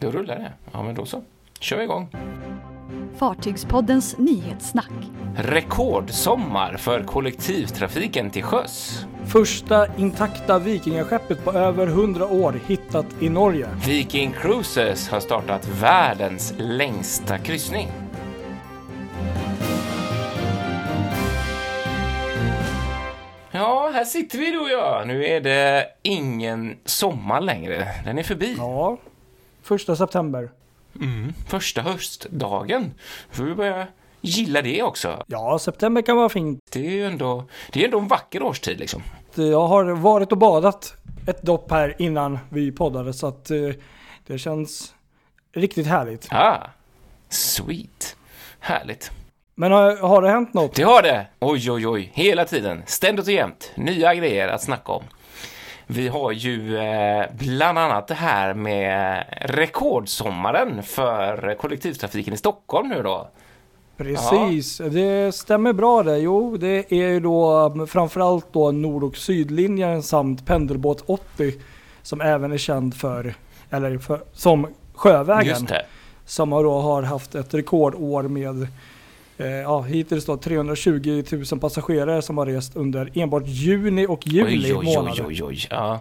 Då rullar det. Ja, men då så. kör vi igång. Fartygspoddens nyhetssnack. Rekordsommar för kollektivtrafiken till sjöss. Första intakta vikingaskeppet på över 100 år hittat i Norge. Viking Cruises har startat världens längsta kryssning. Ja, här sitter vi då ja. Nu är det ingen sommar längre. Den är förbi. Ja, första september. Mm, första höstdagen. Får vi börja gilla det också. Ja, september kan vara fint. Det är ju ändå, det är ändå en vacker årstid liksom. Jag har varit och badat ett dopp här innan vi poddade så att eh, det känns riktigt härligt. Ah, sweet. Härligt. Men har, har det hänt något? Det har det! Oj, oj, oj. Hela tiden. Ständigt och jämt. Nya grejer att snacka om. Vi har ju eh, bland annat det här med rekordsommaren för kollektivtrafiken i Stockholm nu då. Precis, det stämmer bra det. Jo, det är ju då framförallt då nord och sydlinjen samt pendelbåt 80 som även är känd för, eller för, som Sjövägen. Som har då har haft ett rekordår med ja, hittills då 320 000 passagerare som har rest under enbart juni och juli Oj, oj, månader. oj, oj, oj. Ja.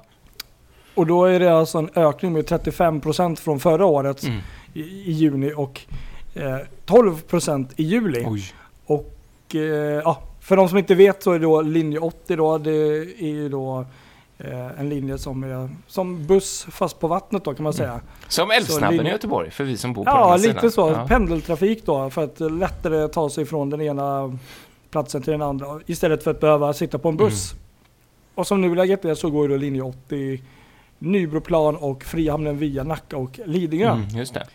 Och då är det alltså en ökning med 35% från förra året Mm. i, i juni och eh, 12% i juli. Oj. Och eh, ja, för de som inte vet så är då linje 80 då, det är ju då eh, en linje som är som buss fast på vattnet då kan man säga. Som Älvsnabben linje- i Göteborg, för vi som bor på Ja, andra lite sidan. så. Ja. Pendeltrafik då för att lättare ta sig från den ena platsen till den andra istället för att behöva sitta på en buss. Och som nuläget är så går ju linje 80 Nybroplan och Frihamnen via Nacka och Lidingö. Mm, just det.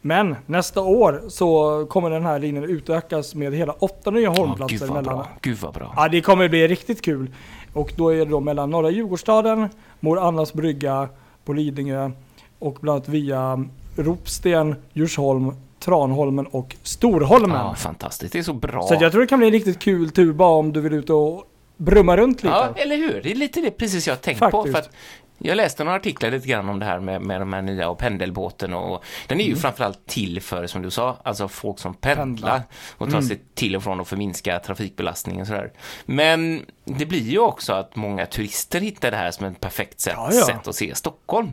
Men nästa år så kommer den här linjen utökas med hela åtta nya Ja, hållplatser gud vad mellan bra. Gud vad bra. Ja, det kommer bli riktigt kul. Och då är det då mellan norra Djurgårdsstaden, Mor Annas brygga på Lidingö och bland annat via Ropsten, Djursholm, Tranholmen och Storholmen. Ja, fantastiskt. Det är så bra. Så jag tror det kan bli en riktigt kul tur bara om du vill ut och brumma runt lite. Ja, eller hur? Det är lite det precis jag har tänkt på. Faktiskt. För att jag läste några artiklar lite grann om det här med, med de här nya och pendelbåten och den är ju framförallt till för, som du sa, alltså folk som pendlar Mm. Pendlar. och tar sig till och från och förminska trafikbelastningen och sådär. Men det blir ju också att många turister hittar det här som ett perfekt sätt, Ja, ja. sätt att se Stockholm.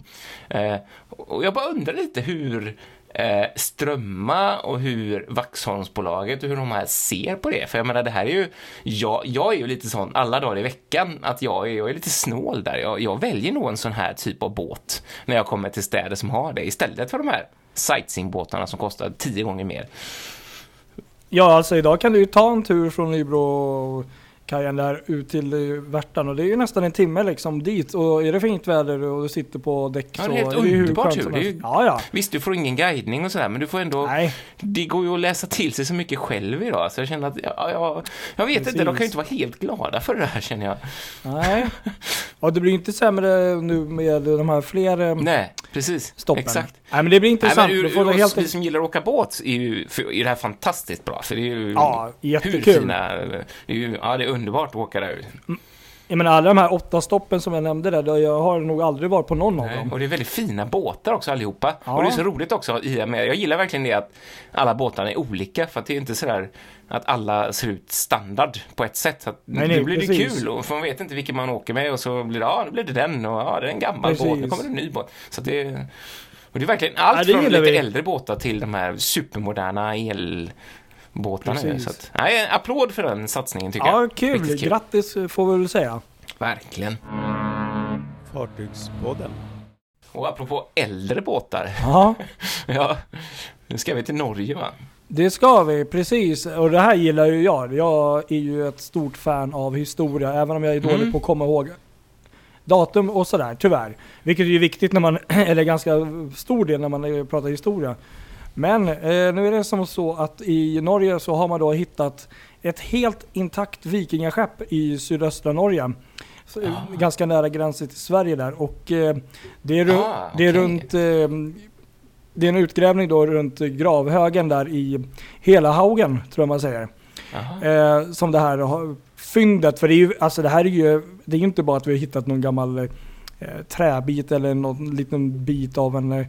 Eh, och jag bara undrar lite hur eh, Strömma och hur Vaxholmsbolaget och hur de här ser på det. För jag menar, det här är ju, jag, jag är ju lite sån alla dagar i veckan att jag är, jag är lite snål där. Jag, jag väljer nog en sån här typ av båt när jag kommer till städer som har det istället för de här sightseeingbåtarna som kostar tio gånger mer. Ja, alltså idag kan du ju ta en tur från Nybro kajen där ut till Värtan och det är ju nästan en timme liksom dit och är det fint väder och du sitter på däck Ja, så det är helt det ju hur underbar skönt tur. som Det är ju- Ja, ja. Visst, du får ingen guidning och sådär, men du får ändå... Nej, Det går ju att läsa till sig så mycket själv idag, så jag känner att, ja, ja, jag vet inte, de kan ju Precis. inte vara helt glada för det här känner jag. nej. Och det blir inte sämre nu med de här fler eh, Nej, precis. stoppen. Exakt. Nej men det blir Nej, intressant. men ur, ur helt vi som gillar att åka båt är ju för, är det här fantastiskt bra, för det är ju Ja, hur jättekul. fina, det är ju, ja det är underbart att åka där. Jag menar alla de här åtta stoppen som jag nämnde där, jag har nog aldrig varit på någon av Nej, dem. Och det är väldigt fina båtar också allihopa. Ja. Och det är så roligt också i och med, jag gillar verkligen det att alla båtarna är olika, för att det är inte sådär att alla ser ut standard på ett sätt. Så att Nej, nej, nu blir det precis. kul, och man vet inte vilken man åker med och så blir det, ja, nu blir det den och ja, det är en gammal båt, nu Precis. kommer det en ny båt. Så det, och det är verkligen allt Ja, det från lite vi. äldre båtar till de här supermoderna elbåtarna. Nu. Precis. Så att, nej, en applåd för den satsningen tycker Ja, jag. kul. Riktigt Grattis får vi väl säga. Verkligen. Fartygspodden. Och apropå äldre båtar, Ja, ja, nu ska vi till Norge va? det ska vi. Precis. Och det här gillar ju jag. Jag är ju ett stort fan av historia, även om jag är dålig Mm. på att komma ihåg datum och sådär, tyvärr. Vilket är ju viktigt när man, eller ganska stor del när man pratar historia. Men eh, nu är det som så att i Norge så har man då hittat ett helt intakt vikingaskepp i sydöstra Norge. Så, eh, Ah. Ganska nära gränsen till Sverige där. Och eh, det är, Ah, det är runt eh, det är en utgrävning då runt gravhögen där i Helahaugen, tror jag man säger. Eh, som det här har, fyndet, för det är ju, alltså det här är ju, det är ju inte bara att vi har hittat någon gammal eh, träbit eller någon liten bit av en,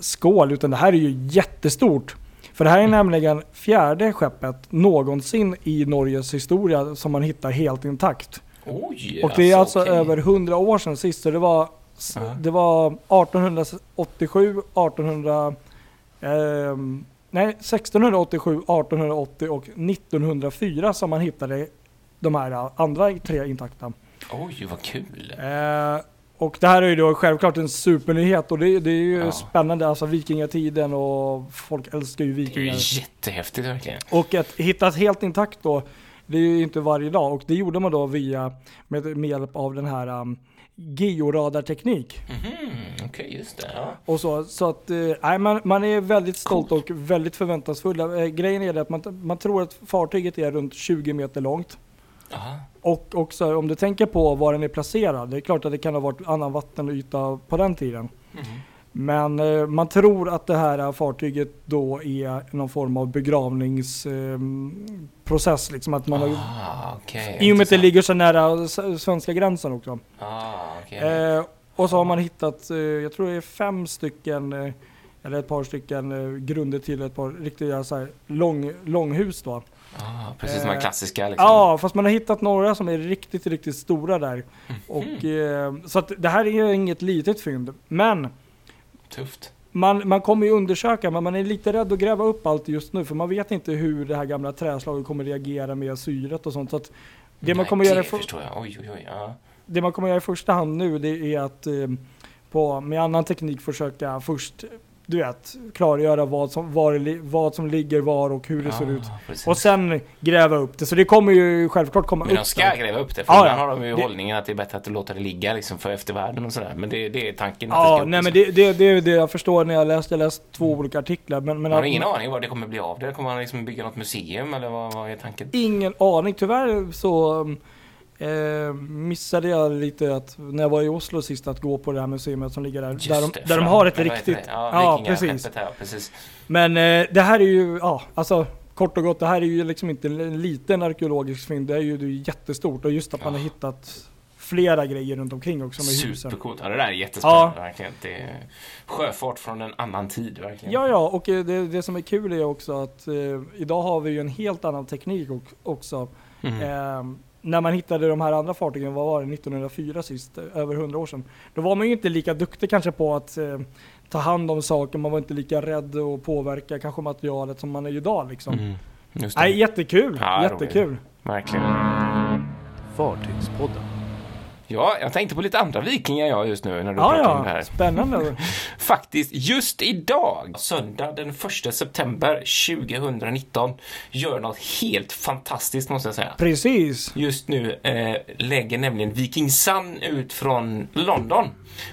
skål, utan det här är ju jättestort. För det här är Mm. nämligen fjärde skeppet någonsin i Norges historia som man hittar helt intakt. Oj, Och det är alltså okej. över 100 år sedan sist, så det var, Ja. det var 1887, 1800, ehm, nej 1687, 1880 och 1904 som man hittade de här andra tre intakta. Oj, vad kul. Eh, och det här är ju då självklart en supernyhet och det, det är ju Ja. spännande, alltså vikingatiden och folk älskar ju Det är ju vikingar. jättehäftigt verkligen. Och att hitta ett helt intakt då, det är ju inte varje dag och det gjorde man då via, med, med hjälp av den här um, georadarteknik. Mhm, Okej, just det. Ja. Och så, så att, eh, man, man är väldigt stolt och väldigt förväntansfull. Eh, grejen är det att man, man tror att fartyget är runt 20 meter långt. Aha. Och också om du tänker på var den är placerad, det är klart att det kan ha varit annan vattenyta på den tiden. Mhm. Men eh, man tror att det här fartyget då är någon form av begravningsprocess. liksom att man har, Ah, okej. I och med att det ligger så nära svenska gränsen också. Ah, okej. Eh, och så har man hittat, eh, jag tror det är fem stycken, eh, eller ett par stycken eh, grunder till ett par riktiga så här, lång, långhus då. Ah, precis som de eh, här klassiska liksom. Ja, fast man har hittat några som är riktigt, riktigt stora där. Mhm. Och, eh, så att det här är inget litet fynd. Men Tufft. man, man kommer ju undersöka, men man är lite rädd att gräva upp allt just nu. För man vet inte hur det här gamla träslaget kommer reagera med syret och sånt. Så att det, man Nej, kommer göra det för, förstår jag. Oj, oj, oj. Ja. det man kommer göra i första hand nu, det är att eh, på, med annan teknik försöka först, du vet, klargöra vad som, var, vad som ligger var och hur det ser ut. Precis. Och sen gräva upp det. Så det kommer ju självklart komma Men upp. de ska där. gräva upp det, för Ja, ibland ja. har de ju Det- hållningen att det är bättre att låta det ligga liksom för eftervärlden och sådär. Men det, det är tanken. att Ja, nej men liksom. det, det, det är det jag förstår när jag läst, jag läst två olika artiklar. Men, men Man har att- ingen aning vad det kommer bli av det. Kommer man liksom bygga något museum eller vad, vad är tanken? Ingen aning. Tyvärr så eh, missade jag lite att när jag var i Oslo sist att gå på det här museet som ligger där. Just där de, det, där de har ett riktigt... Ja, Ja, precis. Här, precis. Men eh, det här är ju, ja alltså kort och gott, det här är ju liksom inte en liten arkeologisk fynd. Det är ju det är jättestort och just att man har Ja. hittat flera grejer runt omkring också med husen. Supercoolt. Ja, det där är jättespännande Ja. verkligen. Det är sjöfart från en annan tid verkligen. Ja, ja, och eh, det, det som är kul är också att eh, idag har vi ju en helt annan teknik också. Mhm. Eh, när man hittade de här andra fartygen, vad var det, 1904 sist, över 100 år sedan. Då var man ju inte lika duktig kanske på att eh, ta hand om saker, man var inte lika rädd att påverka kanske materialet som man är idag liksom. Just det. Nej, jättekul! Ja, jättekul! Verkligen. Fartygspodden. Ja, jag tänkte på lite andra vikingar jag just nu när du Ja, pratade om det ja, här. spännande. Faktiskt, just idag, söndag den 1 september 2019, gör något helt fantastiskt måste jag säga. Precis! Just nu eh, lägger nämligen Viking Sun ut från London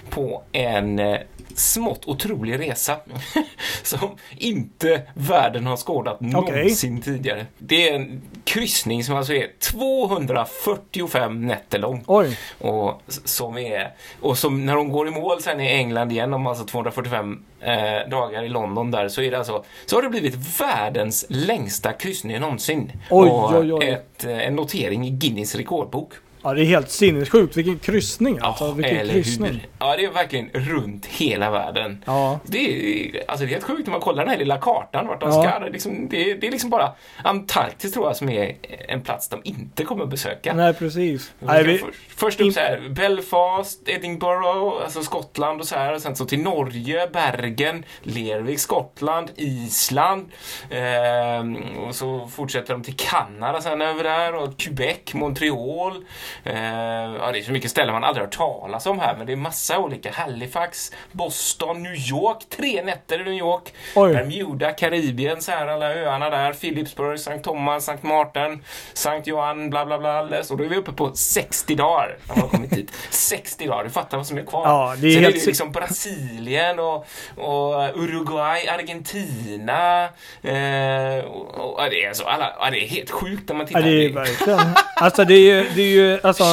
på en eh, smått otrolig resa som inte världen har skådat någonsin tidigare. Det är en kryssning som alltså är 245 nätter lång. Oj, Och som är, och som när de går i mål sen i England igen om alltså 245 eh, dagar i London där så är det alltså, så har det blivit världens längsta kryssning någonsin. Oj, och oj, oj. Ett, eh, en notering i Guinness rekordbok. Ja, det är helt sinnessjukt. Vilken kryssning alltså. Ja, Vilken eller kryssning. hur? Ja, det är verkligen runt hela världen. Ja. Det är, alltså det är helt sjukt när man kollar den här lilla kartan vart de Ja. ska. Det är, liksom, det, är, det är liksom bara Antarktis tror jag som är en plats de inte kommer besöka. Nej, precis. Nej, vi, först, först upp så här, Belfast, Edinburgh, alltså Skottland och så här. Och sen så till Norge, Bergen, Lervik, Skottland, Island. Ehm, och så fortsätter de till Kanada sen över där och Quebec, Montreal. Ehm, ja, det är så mycket ställen man aldrig hört talas om här, men det är massa olika. Halifax, Boston, New York, tre nätter i New York. Oj. Bermuda, Karibien, så här alla öarna där. Philipsburg, Sankt Thomas, Sankt Martin, Sankt Johan, bla bla bla. Och då är vi uppe på 60 dagar när man har kommit hit. 60 dagar, du fattar vad som är kvar. Ja, det är Sen helt är det liksom Brasilien och, och Uruguay, Argentina. Eh, och, och, ja, det, är så, alla, det är helt sjukt när man tittar. ja, det är verkligen. Alltså det är ju, det är ju, alltså.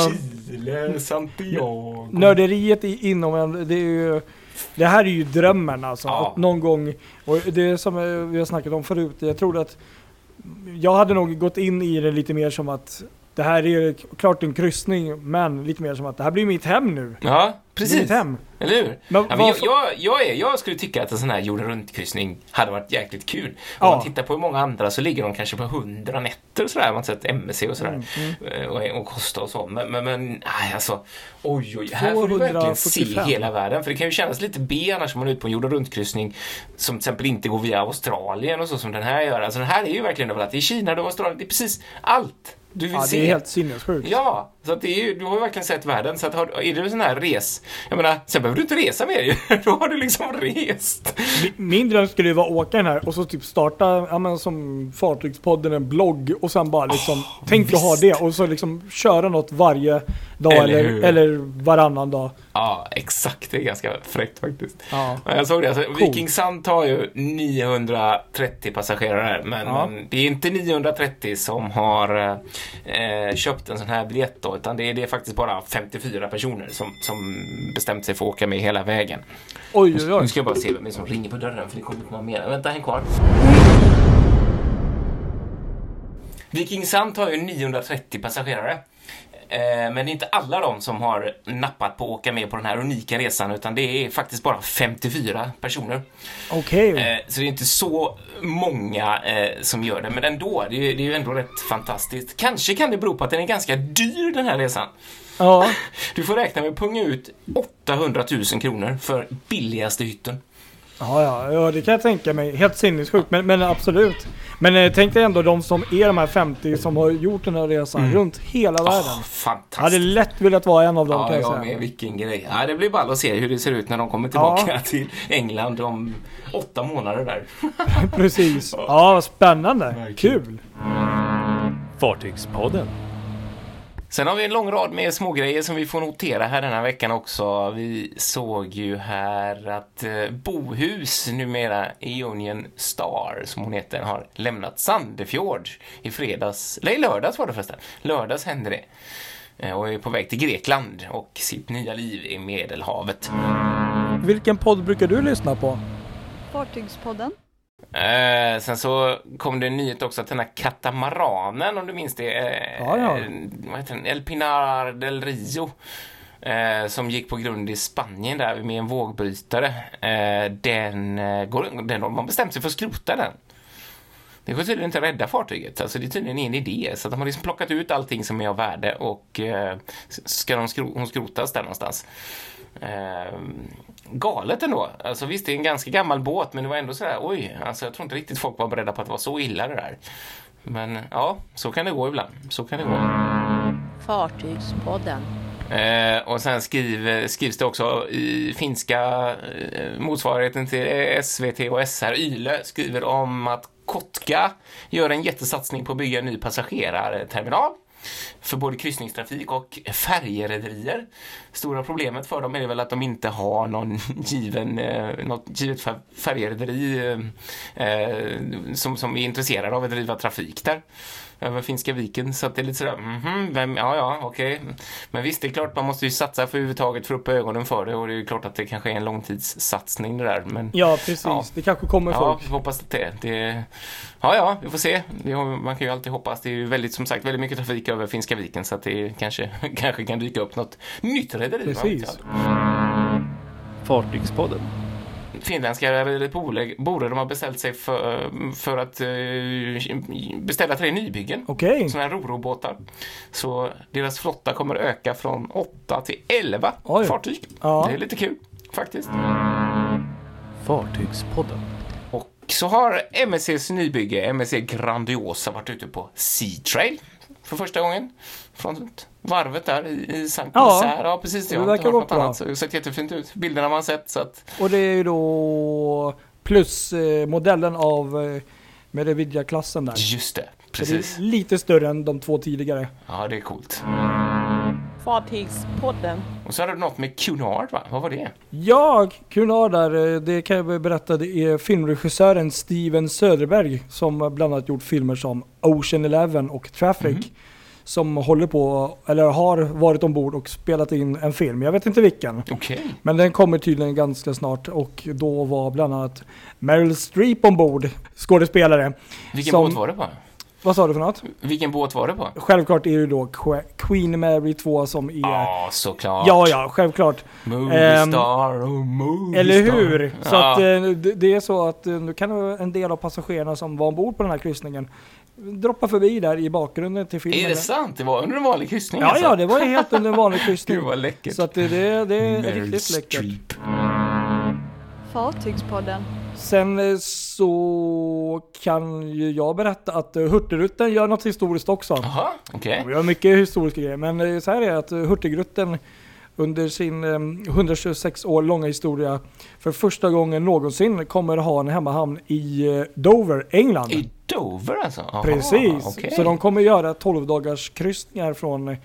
Chile, Santiago. Nörderiet i- inom en, det är ju... Det här är ju drömmen alltså. Ja. Att någon gång, och det som vi har snackat om förut, jag tror att jag hade nog gått in i det lite mer som att det här är ju klart en kryssning, men lite mer som att det här blir mitt hem nu. Ja, precis. mitt hem. Eller hur? Men Ja, men jag, jag, jag, är, jag skulle tycka att en sån här jorden runt-kryssning hade varit jäkligt kul. Om Ja. man tittar på hur många andra så ligger de kanske på 100 nätter och sådär. Man har sett MSC och sådär. Mm, Eh, Och, och Costa och så. Men, men, men nej, alltså. Oj, oj, här får du verkligen se 245. hela världen. För det kan ju kännas lite B annars om man är ute på en jorden runt-kryssning som till exempel inte går via Australien och så som den här gör. Alltså den här är ju verkligen överallt. Det är Kina, det är Australien, det är precis allt du vill Ja, se. det är helt sinnessjukt. Ja, så att det är ju, du har ju verkligen sett världen. Så att har, är du sån här res... Jag menar, sen behöver du inte resa mer ju. Då har du liksom rest. Mi- Min dröm skulle ju vara att åka den här och så typ starta, ja men som Fartygspodden, en blogg och sen bara liksom, tänk att ha visst. det och så liksom köra något varje dag Eller eller, eller, varannan dag. Ja, exakt. Det är ganska fräckt faktiskt. Ja. Ja, Jag såg det. Alltså, Viking Sun tar ju 930 passagerare, men, Ja. men det är inte 930 som har eh, köpt en sån här biljett då, utan det är, det är faktiskt bara 54 personer som, som bestämt sig för att åka med hela vägen. Oj oj Nu oj. ska jag bara se vem som ringer på dörren, för det kommer någon mer. Vänta, häng kvar. Viking Sun har ju 930 passagerare. Eh, Men det är inte alla de som har nappat på att åka med på den här unika resan, utan det är faktiskt bara 54 personer. Okej. Eh, Så det är inte så många eh, som gör det, men ändå, det är, det är ju ändå rätt fantastiskt. Kanske kan det bero på att den är ganska dyr, den här resan. Ja. Du får räkna med att punga ut 800 000 kronor för billigaste hytten. Ja, ja, ja, det kan jag tänka mig. Helt sinnessjukt, men, men absolut. Men eh, tänk dig ändå de som är de här 50 som har gjort den här resan runt hela världen. Åh, Jag hade fantastiskt. lätt velat vara en av dem Ja, kan jag jag säga. med. Vilken grej. Ja, det blir ball att se hur det ser ut när de kommer tillbaka till England om åtta månader där. Precis. Ja, vad spännande. Verkligen. Kul. Fartygspodden. Sen har vi en lång rad med smågrejer som vi får notera här den här veckan också. Vi såg ju här att eh, Bohus, numera Ionian Star som hon heter, har lämnat Sandefjord i fredags, eller i lördags var det förresten. Lördags hände det. Eh, Och är på väg till Grekland och sitt nya liv i Medelhavet. Vilken podd brukar du lyssna på? Fartygspodden. Eh, sen så kom det en nyhet också att den här katamaranen, om du minns det, eh, Ja, ja. vad heter den? El Pinar del Rio, eh, som gick på grund i Spanien där med en vågbrytare, eh, den, eh, går, den har man bestämt sig för att skrota den. Det går tydligen inte att rädda fartyget, alltså det är tydligen en idé. Så att de har liksom plockat ut allting som är av värde och eh, ska de skro, hon skrotas där någonstans. Eh, galet ändå. Alltså visst, det är en ganska gammal båt, men det var ändå sådär, oj, alltså jag tror inte riktigt folk var beredda på att det var så illa det där. Men ja, så kan det gå ibland. Så kan det gå. Fartygspodden. Eh, och sen skriv, skrivs det också i finska eh, motsvarigheten till SVT och SR Yle skriver om att Kotka gör en jättesatsning på att bygga en ny passagerarterminal för både kryssningstrafik och färjerederier. Stora problemet för dem är väl att de inte har någon given, eh, något givet färjerederi eh, eh, som, som är intresserade av att driva trafik där över Finska viken. Så att det är lite sådär, mhm, vem, ja, ja, okej. Men visst, det är klart man måste ju satsa för överhuvudtaget för att upp ögonen för det och det är ju klart att det kanske är en långtidssatsning det där. Men Ja, precis. Ja. Det kanske kommer Ja, folk. vi hoppas att det, det... Ja, ja, vi får se. Man kan ju alltid hoppas. Det är ju väldigt, som sagt, väldigt mycket trafik över Finska viken så att det kanske, kanske kan dyka upp något nytt rederi. Precis. Fartygspodden. Finländska rederibolag de har beställt sig för, för att eh, beställa tre nybyggen. Okej. Sådana här rorobåtar. Så deras flotta kommer öka från 8 till 11 Oj. fartyg. Ja. Det är lite kul faktiskt. Fartygspodden. Och så har MSCs nybygge, MSC Grandiosa, varit ute på Sea Trail för första gången. Från varvet där i, i Sankt Ja. Ja, precis. Det Det har inte hört något bra. annat. Så det har sett jättefint ut. Bilderna man sett. Så att, Och det är ju då plus eh, modellen av eh, med Revidja-klassen där. just det, precis. lite större än de två tidigare. Ja, det är coolt. Fartygspodden. Och så hade du något med Cunard, va? Vad var det? Jag, Cunard där, eh, det kan jag berätta, det är filmregissören Steven Söderberg som bland annat gjort filmer som Ocean Eleven och Traffic. Mhm. Som håller på, eller har varit ombord och spelat in en film. Jag vet inte vilken. Okej. Men den kommer tydligen ganska snart och då var bland annat Meryl Streep ombord, skådespelare. Vilken Som- båt var det på? Vad sa du för något? Vilken båt var det på? Självklart är det då Que- Queen Mary 2 som är... Ja, såklart. Ja, ja, självklart. Movie Ehm, star, oh, movie Eller hur? Så ja. att eh, det, är så att eh, nu kan en del av passagerarna som var ombord på den här kryssningen droppa förbi där i bakgrunden till filmen. Är det sant? Det var under en vanlig kryssning Ja, alltså? ja, det var ju helt under en vanlig kryssning. Gud vad läckert. Så att det, det, det är Meryl riktigt läckert. Streep. Fartygspodden. Sen eh, så kan ju jag berätta att eh, Hurtigruten gör något historiskt också. Jaha, okej. Vi har mycket historiska grejer, men eh, så här är det att Hurtigruten under sin eh, 126 år långa historia för första gången någonsin kommer ha en hemmahamn i Dover, England. I Dover alltså? Aha, Precis, okej. så de kommer göra 12 dagars kryssningar från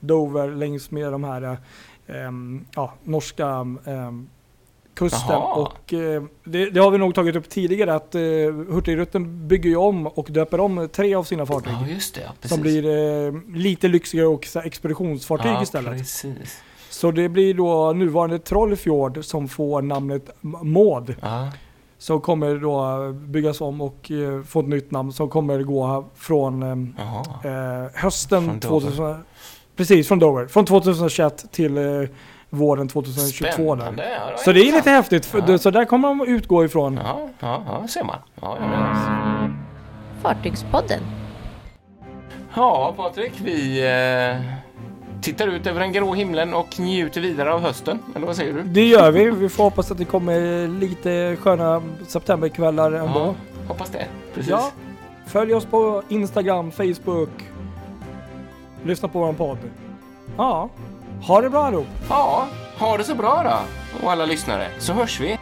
Dover längs med de här em, ja, norska em, kusten. Jaha. Och eh, det, det har vi nog tagit upp tidigare att eh, Hurtigruten bygger ju om och döper om tre av sina fartyg. Ja, just det. Ja. Som blir eh, lite lyxigare och så här, expeditionsfartyg ja, istället. precis. Så det blir då nuvarande Trollfjord som får namnet Maud. Ja, Som kommer då byggas om och eh, få ett nytt namn som kommer gå från jaha. eh, hösten Från Dover. 2000, Precis, från Dover. Från 2021 till eh, våren 2022 där. Spännande. Ja, var Så det är lite häftigt, för Ja. så där kommer de utgå ifrån. Ja, ja, ja, ser man. Ja, ja, ja. Fartygspodden. ja Patrik, vi eh, tittar ut över den grå himlen och njuter vidare av hösten. Eller vad säger du? Det gör vi. Vi får hoppas att det kommer lite sköna septemberkvällar ändå. Ja, hoppas det. Precis. Ja. Följ oss på Instagram, Facebook. Lyssna på vår podd. Ja, ha det bra allihop. ja, ha det så bra då. Och alla lyssnare, så hörs vi.